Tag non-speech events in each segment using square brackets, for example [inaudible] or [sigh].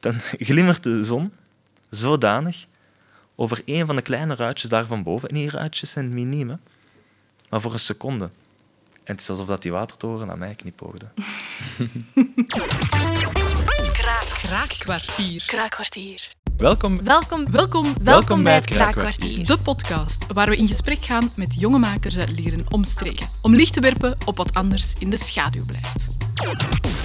dan [laughs] glimmert de zon zodanig over een van de kleine ruitjes daar van boven. En die ruitjes zijn miniem, maar voor een seconde. En het is alsof dat die watertoren naar mij knipoogde. [laughs] Kraakkwartier. Kraakkwartier. Welkom. Welkom, welkom, Welkom bij het Kraakkwartier. De podcast waar we in gesprek gaan met jonge makers uit Lieren omstreken. Om licht te werpen op wat anders in de schaduw blijft.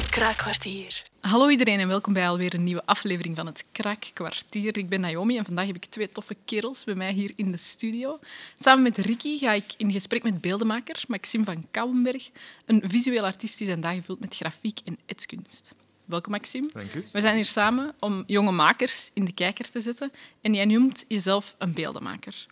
Kraakkwartier. Hallo iedereen en welkom bij alweer een nieuwe aflevering van het Kraakkwartier. Ik ben Naomi en vandaag heb ik twee toffe kerels bij mij hier in de studio. Samen met Ricky ga ik in gesprek met beeldenmaker Maxime van Kouwenberg, een visueel artiest die zijn dagen gevuld met grafiek en etskunst. Welkom Maxime. Dank u. We zijn hier samen om jonge makers in de kijker te zetten. En jij noemt jezelf een beeldenmaker.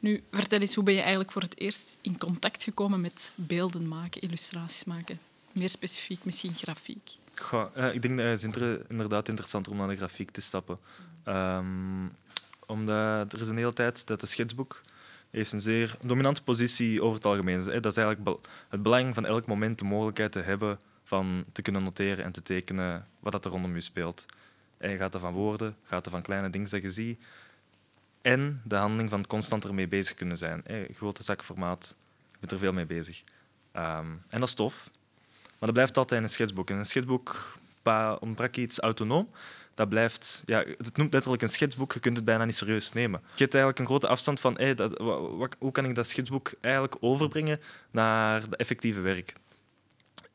Nu, vertel eens, hoe ben je eigenlijk voor het eerst in contact gekomen met beelden maken, illustraties maken? Meer specifiek, misschien grafiek. Goh, eh, ik denk dat het is inter- inderdaad interessant om naar de grafiek te stappen. Ehm, omdat er is een hele tijd dat de schetsboek heeft een zeer dominante positie over het algemeen. Dat is eigenlijk het belang van elk moment de mogelijkheid te hebben van te kunnen noteren en te tekenen wat dat er rondom je speelt. En je gaat er van woorden, gaat er van kleine dingen dat je ziet. En de handeling van constant ermee bezig kunnen zijn. Een zakformaat, je bent er veel mee bezig. Ehm, en dat is tof. Maar dat blijft altijd een schetsboek. En een schetsboek ontbrak iets autonoom. Dat blijft, ja, het noemt letterlijk een schetsboek, je kunt het bijna niet serieus nemen. Je hebt eigenlijk een grote afstand van dat, hoe kan ik dat schetsboek eigenlijk overbrengen naar de effectieve werk.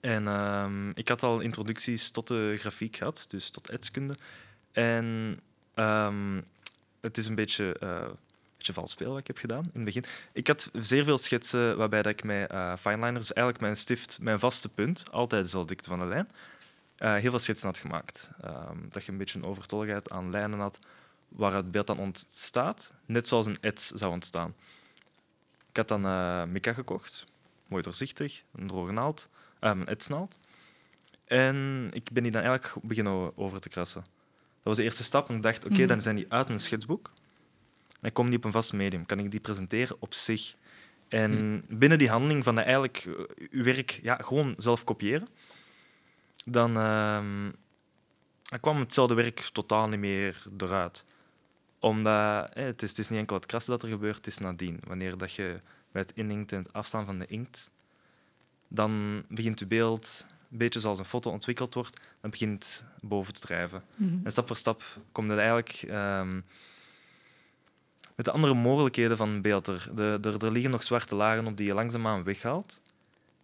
En ehm, ik had al introducties tot de grafiek gehad, dus tot etskunde. En ehm, het is een beetje, eh een beetje vals spelen wat ik heb gedaan in het begin. Ik had zeer veel schetsen waarbij dat ik met eh fineliner, dus eigenlijk mijn stift, mijn vaste punt, altijd dezelfde dikte van de lijn, eh, heel veel schetsen had gemaakt. Ehm, dat je een beetje een overtolligheid aan lijnen had waar het beeld dan ontstaat, net zoals een ets zou ontstaan. Ik had dan eh mica gekocht, mooi doorzichtig, een droge naald, eh, een etsnaald. En ik ben die dan eigenlijk beginnen over te krassen. Dat was de eerste stap en ik dacht, oké, Mhm. dan zijn die uit mijn schetsboek. En ik kom die op een vast medium. Kan ik die presenteren op zich? En binnen die handeling van dat eigenlijk eh, uw werk ja, gewoon zelf kopiëren, dan, ehm, dan kwam hetzelfde werk totaal niet meer eruit. Omdat eh, het, is, het is niet enkel het krassen dat er gebeurt, het is nadien. Wanneer dat je bij het ininkt en het afstaan van de inkt, dan begint je beeld, een beetje zoals een foto ontwikkeld wordt, dan begint boven te drijven. En stap voor stap komt het eigenlijk ehm, met de andere mogelijkheden van beeld. Er, de, er, er liggen nog zwarte lagen op die je langzaamaan weghaalt.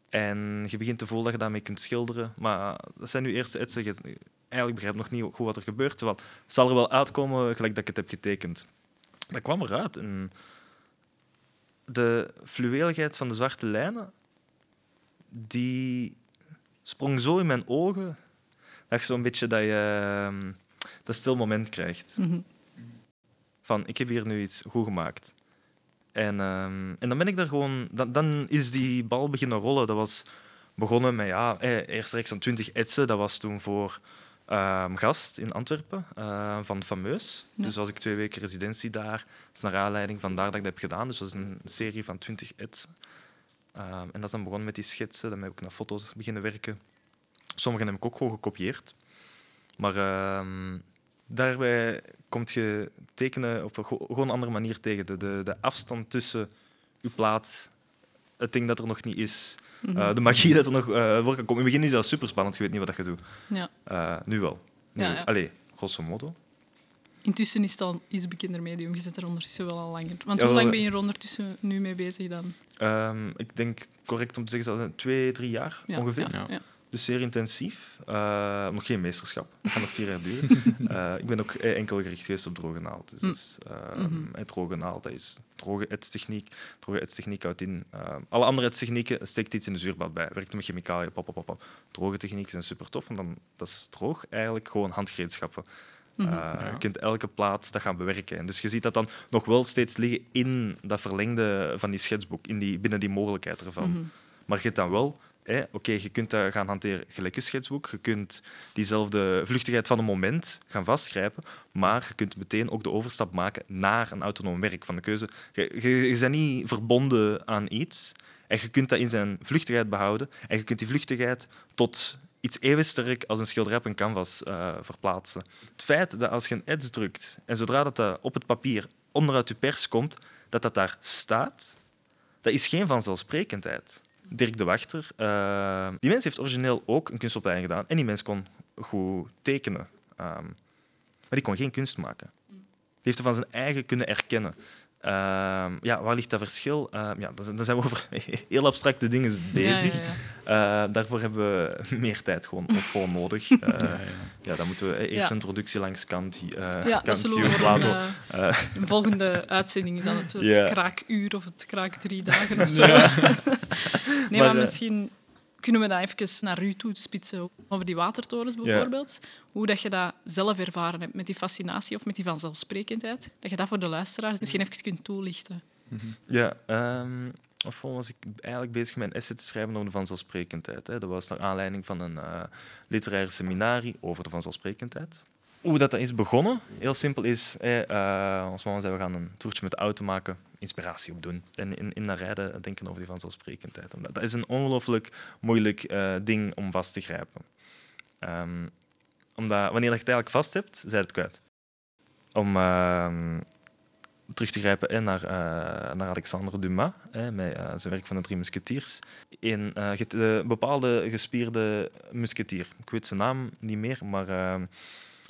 En je begint te voelen dat je daarmee kunt schilderen. Maar dat zijn nu eerste etsen. Je eigenlijk begrijp nog niet goed wat er gebeurt. Terwijl het zal er wel uitkomen gelijk dat ik het heb getekend. Dat kwam eruit. En de fluweeligheid van de zwarte lijnen, die sprong zo in mijn ogen dat je zo'n beetje dat je ehm, dat stil moment krijgt. Mhm. Van, ik heb hier nu iets goed gemaakt. En, ehm, en dan ben ik daar gewoon... Dan, dan is die bal beginnen rollen. Dat was begonnen met, ja, eh, eerst rechts zo'n 20 etsen. Dat was toen voor ehm, gast in Antwerpen, eh, van Fameus. Ja. Dus was ik twee weken residentie daar. Dat is naar aanleiding van daar dat ik dat heb gedaan. Dus dat is een serie van 20 etsen. Ehm, en dat is dan begonnen met die schetsen. Dan ben ik ook naar foto's beginnen werken. Sommige heb ik ook gewoon gekopieerd. Maar ehm, daarbij komt je tekenen op een gewoon een andere manier tegen. De, de, de afstand tussen je plaat, het ding dat er nog niet is, Mhm. eh, de magie dat er nog uh, voor kan komen. In het begin is dat super spannend, je weet niet wat je doet. Ja. Eh, nu wel. Nu, Ja, ja. Allee, grosso modo. Intussen is het al iets bekender medium. Je zit er ondertussen wel al langer. Want Ja, hoe lang ben je er ondertussen nu mee bezig dan? Ehm, ik denk correct om te zeggen, dat het twee, drie jaar Ja, ongeveer. Ja, Ja. Dus zeer intensief. Eh, nog geen meesterschap. Dat gaat nog vier jaar duren. [laughs] Eh, ik ben ook eh, enkel gericht geweest op droge naald. Dus, Mm. dus, eh, droge naald, dat is droge etstechniek. Droge etstechniek houdt in... ehm, alle andere etstechnieken steekt iets in de zuurbad bij. Werkt met chemicaliën, pop, pop, pop, pop. Droge technieken zijn super tof, want dan, dat is droog eigenlijk gewoon handgereedschappen. Mhm. Eh, Ja. Je kunt elke plaats dat gaan bewerken. En dus je ziet dat dan nog wel steeds liggen in dat verlengde van die schetsboek, in die, binnen die mogelijkheid ervan. Mhm. Maar je hebt dan wel, oké, je kunt dat gaan hanteren gelijk een schetsboek. Je kunt diezelfde vluchtigheid van een moment gaan vastgrijpen. Maar je kunt meteen ook de overstap maken naar een autonoom werk van de keuze. Je, je, je bent niet verbonden aan iets. En je kunt dat in zijn vluchtigheid behouden. En je kunt die vluchtigheid tot iets even sterk als een schilderij op een canvas uh, verplaatsen. Het feit dat als je een edge drukt en zodra dat, dat op het papier onderuit je pers komt, dat dat daar staat, dat is geen vanzelfsprekendheid. Dirk de Wachter, uh, die mens heeft origineel ook een kunstopleiding gedaan en die mens kon goed tekenen. Um, maar die kon geen kunst maken. Die heeft er van zijn eigen kunnen erkennen. Uh, ja, waar ligt dat verschil? Uh, ja, dan zijn we over [laughs] heel abstracte dingen bezig. Ja, ja, uh, daarvoor hebben we [laughs] meer tijd gewoon, voor nodig. [laughs] Ja, dan moeten we eerst een introductie langs Kant, ja, Kant Plato. de volgende uitzending is dan het, het kraakuur of het kraak drie dagen of zo. nee, maar, maar misschien kunnen we dat even naar u toe spitsen over die watertorens bijvoorbeeld? Hoe dat je dat zelf ervaren hebt met die fascinatie of met die vanzelfsprekendheid. Dat je dat voor de luisteraars misschien even kunt toelichten. Mhm. Ja, um, of was ik eigenlijk bezig met een essay te schrijven over de vanzelfsprekendheid. Hè. Dat was naar aanleiding van een uh, literaire seminarie over de vanzelfsprekendheid hoe dat, is begonnen, heel simpel is, eh, ons mama zei we gaan een toertje met de auto maken, inspiratie opdoen en in, in naar rijden denken over die vanzelfsprekendheid. Dat is een ongelooflijk moeilijk uh, ding om vast te grijpen. Um, omdat wanneer je het eigenlijk vast hebt, zij het kwijt. Om uh, terug te grijpen eh, naar, uh, naar Alexandre Dumas, eh, met uh, zijn werk van de Drie Musketiers. Een bepaalde gespierde musketier. Ik weet zijn naam niet meer, maar ehm,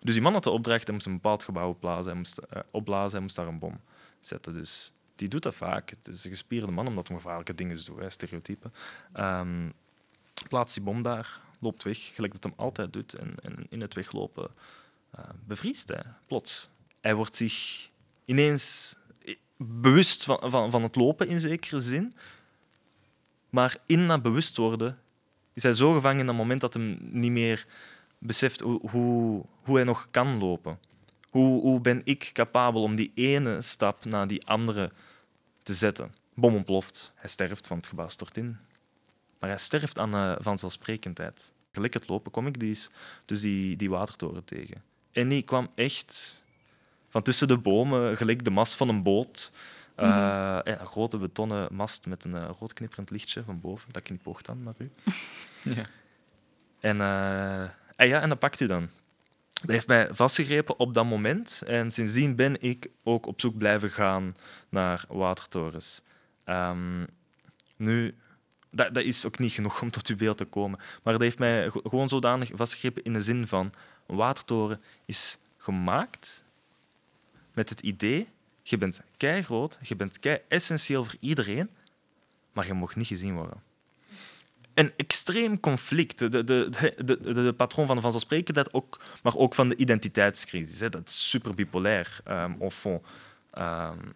dus die man had de opdracht, hij moest een bepaald gebouw opblazen, hij moest, uh, opblazen, hij daar een bom zetten. Dus die doet dat vaak. Het is een gespierde man, omdat hij gevaarlijke dingen doet, hè, stereotypen. Um, plaatst die bom daar, loopt weg, gelijk dat hem altijd doet. En, in het weglopen uh, bevriest hij, plots. Hij wordt zich ineens bewust van, van, van het lopen in zekere zin. Maar in dat bewust worden is hij zo gevangen in dat moment dat hem niet meer beseft hoe, hoe, hoe hij nog kan lopen. Hoe, hoe ben ik capabel om die ene stap naar die andere te zetten? Bom ontploft, hij sterft, van het gebouw stort in. Maar hij sterft aan uh, vanzelfsprekendheid. Gelijk het lopen kom ik die, dus die, die watertoren tegen. En die kwam echt van tussen de bomen, gelijk de mast van een boot. Uh, een grote betonnen mast met een uh, rood knipperend lichtje van boven. Dat knipoogt dan naar u. [laughs] ja. En en ja, en dat pakt u dan. Dat heeft mij vastgegrepen op dat moment. En sindsdien ben ik ook op zoek blijven gaan naar watertorens. Um, nu, dat, dat, is ook niet genoeg om tot uw beeld te komen. Maar dat heeft mij gewoon zodanig vastgegrepen in de zin van... Een watertoren is gemaakt met het idee... Je bent kei groot, je bent kei essentieel voor iedereen, maar je mag niet gezien worden een extreem conflict. De, de, de, de, de patroon van de vanzelfsprekendheid, ook, maar ook van de identiteitscrisis. Hè. Dat is super bipolair, um, au fond. Um,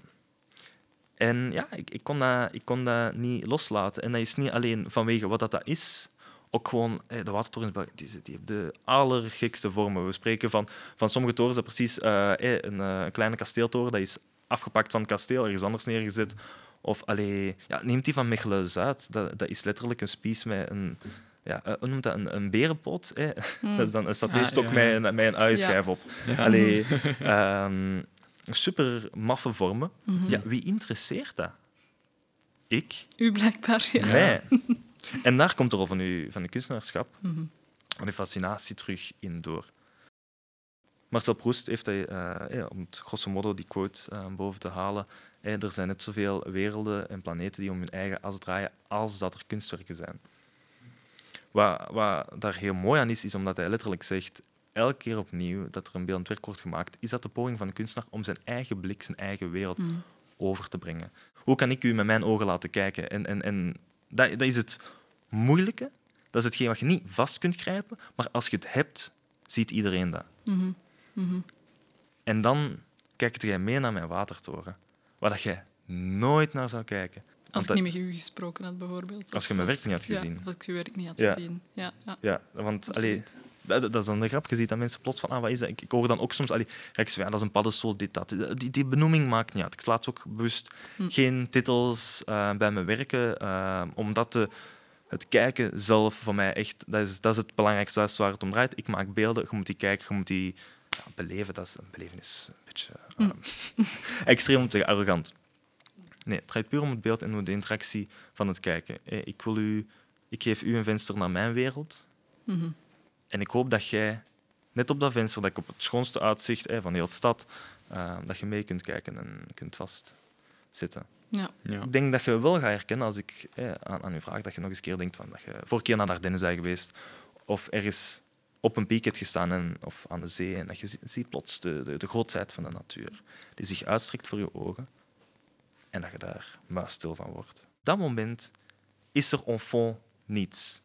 en ja, ik, ik, kon dat, ik kon dat niet loslaten. En dat is niet alleen vanwege wat dat, dat is, ook gewoon, de watertorens die, die hebben de allergekste vormen. We spreken van, van sommige torens dat precies uh, een, uh, een kleine kasteeltoren, dat is afgepakt van het kasteel, ergens anders neergezet of allee, ja, neemt die van Mechelen-Zuid. Dat, dat is letterlijk een spies met een, ja, uh, noemt dat, een, een berenpot. Hè? Mm. [laughs] Dat is dan een saté-stok ah, met, een, met een uienschijf op. Allee, um, [laughs] super maffe vormen. Mm -hmm. ja, wie interesseert dat? Ik? U blijkbaar, ja. Nee. En daar komt de rol van, u, van de kunstenaarschap, mm -hmm. van de fascinatie terug in door. Marcel Proust heeft hij, uh, ja, om het grosso modo die quote uh, boven te halen, er zijn net zoveel werelden en planeten die om hun eigen as draaien als dat er kunstwerken zijn. Wat, wat daar heel mooi aan is, is omdat hij letterlijk zegt elke keer opnieuw dat er een beeldend werk wordt gemaakt, is dat de poging van de kunstenaar om zijn eigen blik, zijn eigen wereld mm. over te brengen. Hoe kan ik u met mijn ogen laten kijken? En, en, en dat, dat is het moeilijke. Dat is hetgeen wat je niet vast kunt grijpen, maar als je het hebt, ziet iedereen dat. Mm -hmm. En dan kijkt jij mee naar mijn watertoren waar dat jij nooit naar zou kijken. Als ik niet met u gesproken had, bijvoorbeeld. Als je mijn werk niet had gezien. Ja, als ik je werk niet had gezien. Ja, ja. ja want allee, dat, dat, is dan de grap. Je ziet dat mensen plots van, ah, wat is dat? Ik, ik hoor dan ook soms, allee, ja, dat is een paddenstoel, dit, dat. Die, die benoeming maakt niet uit. Ik laat ook bewust hm. geen titels uh, bij mijn werken, uh, omdat de, het kijken zelf voor mij echt, dat is, dat is het belangrijkste, dat is waar het om draait. Ik maak beelden, je moet die kijken, je moet die ja, beleven. Dat is een belevenis beetje uh, [laughs] extreem om te zeggen, arrogant. Nee, het draait puur om het beeld en om de interactie van het kijken. Ik, wil u, ik geef u een venster naar mijn wereld. Mhm. En ik hoop dat jij, net op dat venster, dat ik op het schoonste uitzicht hè, van heel de stad, uh, dat je mee kunt kijken en kunt vastzitten. Ja. Ja. Ik denk dat je wel gaat herkennen als ik eh, aan, aan u vraag, dat je nog eens een keer denkt van dat je vorige keer naar de Ardennen bent geweest of ergens op een piek hebt gestaan en, of aan de zee en dat je zie- ziet plots de, de, de grootheid van de natuur die zich uitstrekt voor je ogen en dat je daar muisstil van wordt. Op dat moment is er en fond niets.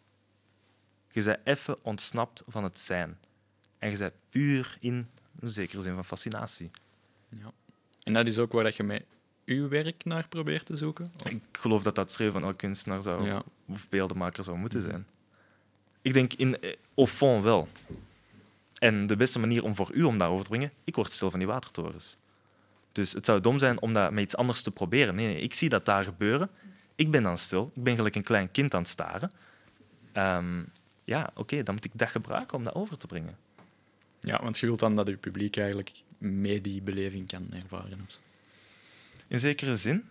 Je bent even ontsnapt van het zijn en je bent puur in een zekere zin van fascinatie. Ja. En dat is ook waar dat je met uw werk naar probeert te zoeken? Of- Ik geloof dat dat streven van elke kunstenaar zou, Ja. of beeldenmaker zou moeten zijn. Ik denk in eh, au fond wel. En de beste manier om voor u om daarover te brengen, ik word stil van die watertorens. Dus het zou dom zijn om dat met iets anders te proberen. Nee, nee, ik zie dat daar gebeuren. Ik ben dan stil. Ik ben gelijk een klein kind aan het staren. Ehm, ja, oké, dan moet ik dat gebruiken om dat over te brengen. Ja, want je wilt dan dat je publiek eigenlijk mee die beleving kan ervaren. In zekere zin.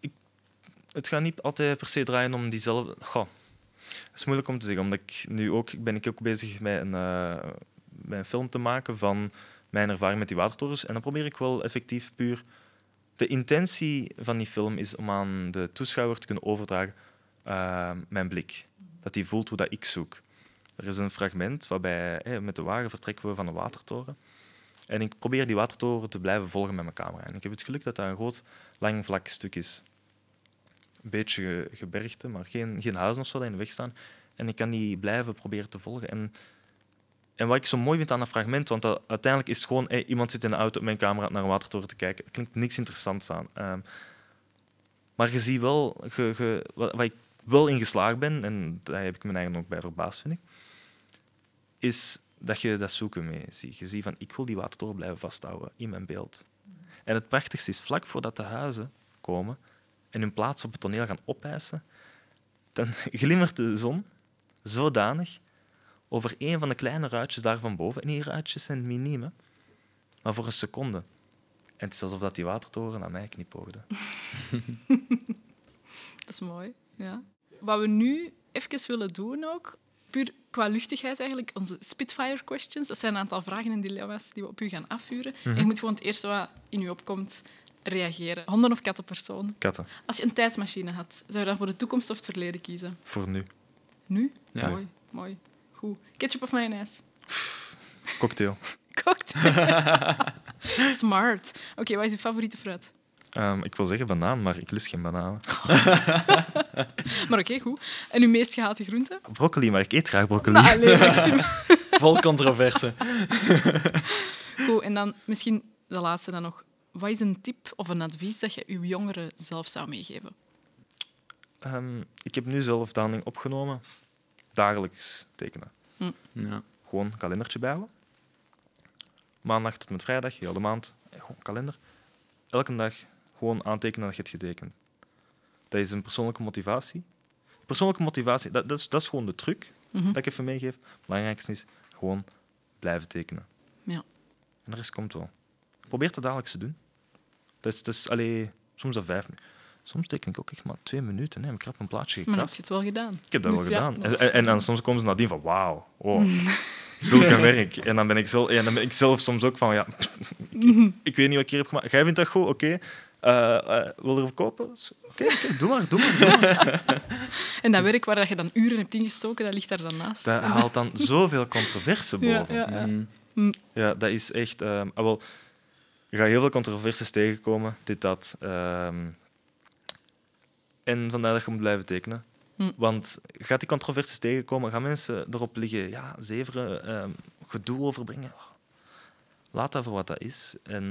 Ik, het gaat niet altijd per se draaien om diezelfde. Goh, het is moeilijk om te zeggen, omdat ik nu ook ben ik ook bezig met een, eh, met een film te maken van mijn ervaring met die watertorens. En dan probeer ik wel effectief puur. De intentie van die film is om aan de toeschouwer te kunnen overdragen eh, mijn blik. Dat hij voelt hoe dat ik zoek. Er is een fragment waarbij eh, met de wagen vertrekken we van een watertoren. En ik probeer die watertoren te blijven volgen met mijn camera. En ik heb het geluk dat dat een groot, lang, vlak stuk is. Een beetje ge- gebergte, maar geen, geen huizen of zo in de weg staan. En ik kan die blijven proberen te volgen. En, en wat ik zo mooi vind aan dat fragment, want dat, uiteindelijk is gewoon hey, iemand zit in de auto op mijn camera naar een watertoren te kijken. Er klinkt niks interessants aan. Ehm, maar je ziet wel, wat ik wel in geslaagd ben, en daar heb ik me eigenlijk ook bij verbaasd, vind ik, is dat je dat zoeken mee ziet. Je ziet van, ik wil die watertoren blijven vasthouden in mijn beeld. En het prachtigste is, vlak voordat de huizen komen en hun plaats op het toneel gaan opeisen, dan [laughs] glimmert de zon zodanig over een van de kleine ruitjes daar van boven. En die ruitjes zijn miniem, maar voor een seconde. En het is alsof dat die watertoren naar mij knipoogde. [laughs] Dat is mooi. Ja. Wat we nu even willen doen ook, puur qua luchtigheid eigenlijk, onze Spitfire questions. Dat zijn een aantal vragen en dilemma's die we op u gaan afvuren. En je moet gewoon het eerste wat in u opkomt reageren. Honden- of kattenpersoon. Katten, Als je een tijdsmachine had, zou je dan voor de toekomst of het verleden kiezen? voor nu. Nu? Ja. Mooi, mooi. Goed. Ketchup of mayonaise? Cocktail. [laughs] Cocktail. [laughs] Smart. Oké, wat is uw favoriete fruit? Ehm, ik wil zeggen banaan, maar ik lust geen bananen. [laughs] Maar oké, goed. En uw meest gehate groente? Broccoli, maar ik eet graag broccoli. Nou, allee. Vol controverse. Goed, en dan misschien de laatste dan nog. Wat is een tip of een advies dat je uw jongeren zelf zou meegeven? Ehm, ik heb nu zelf Downing opgenomen. Dagelijks tekenen. Ja. Gewoon een kalendertje bijhouden. Maandag tot met vrijdag, heel de maand. eh, Gewoon kalender. Elke dag gewoon aantekenen dat je het getekend. Dat is een persoonlijke motivatie. Persoonlijke motivatie, dat, dat, is, dat is gewoon de truc Mhm. dat ik even meegeef. Het belangrijkste is gewoon blijven tekenen. Ja. En de rest komt wel. Probeer het dagelijks te doen. Dat is, dat is allee, soms dat vijf minuten. Soms teken ik ook echt maar twee minuten. Hè. Ik heb een plaatje Maar gekrast. heb je het wel gedaan? Ik heb dat wel Dus ja, gedaan. En, en, en dan soms komen ze nadien van wauw, oh, zulk een werk. En dan ben, ik zelf, en dan ben ik zelf soms ook van ja, ik, [laughs] ik weet niet wat ik hier heb gemaakt. Jij vindt dat goed, oké. Eh, eh, wil je er kopen? Oké, doe maar, doe maar. Doe maar. [laughs] En dat werk waar je dan uren hebt ingestoken, dat ligt daar dan naast. Dat haalt dan [laughs] zoveel controverse Ja, boven. ja. Mm. Ja, dat is echt. ah, wel, je gaat heel veel controversies tegenkomen, dit, dat. ehm, en vandaar dat je moet blijven tekenen. Hm. Want gaat die controversies tegenkomen, gaan mensen erop liggen, ja, zeveren, ehm, gedoe overbrengen. Laat dat voor wat dat is. En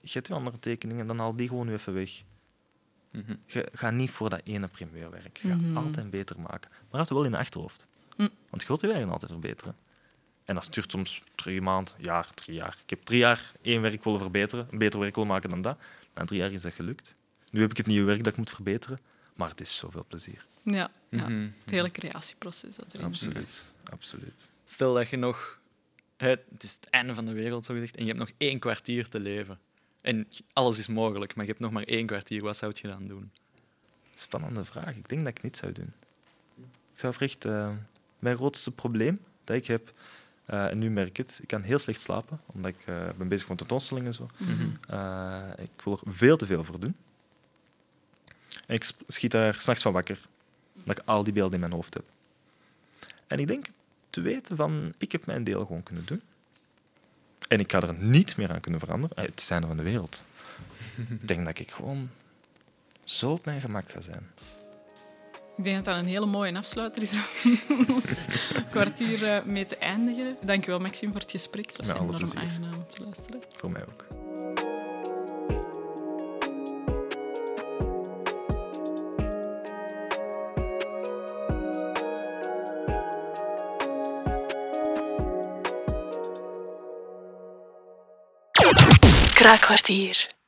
je hebt je andere tekeningen, dan haal die gewoon nu even weg. Mhm. Je gaat niet voor dat ene primeurwerk. Je gaat Mhm. altijd beter maken. Maar dat is wel in je achterhoofd. Hm. Want je wilt je werken altijd verbeteren. En dat stuurt soms drie maanden, jaar, drie jaar. Ik heb drie jaar één werk willen verbeteren, een beter werk willen maken dan dat. Na drie jaar is dat gelukt. Nu heb ik het nieuwe werk dat ik moet verbeteren, maar het is zoveel plezier. Ja, ja. Mhm. het hele creatieproces dat erin zit. Absoluut. Absoluut. Stel dat je nog... Het is het einde van de wereld, zo gezegd, en je hebt nog één kwartier te leven. En alles is mogelijk, maar je hebt nog maar één kwartier. Wat zou je dan doen? Spannende vraag. Ik denk dat ik niet zou doen. Ik zou oprecht... eh, mijn grootste probleem dat ik heb. Eh, en nu merk ik het. Ik kan heel slecht slapen, omdat ik eh, ben bezig met tentoonstellingen en zo. Mhm. Eh, ik wil er veel te veel voor doen. En ik schiet daar s'nachts van wakker, dat ik al die beelden in mijn hoofd heb. En ik denk te weten van, ik heb mijn deel gewoon kunnen doen. En ik ga er niet meer aan kunnen veranderen. Het zijn er van de wereld. ik denk dat ik gewoon zo op mijn gemak ga zijn. Ik denk dat dat een hele mooie afsluiter is [laughs] om ons kwartier eh, mee te eindigen. Dankjewel, Maxime, voor het gesprek. Het was enorm plezier. aangenaam om te luisteren. Voor mij ook. Kraakkwartier.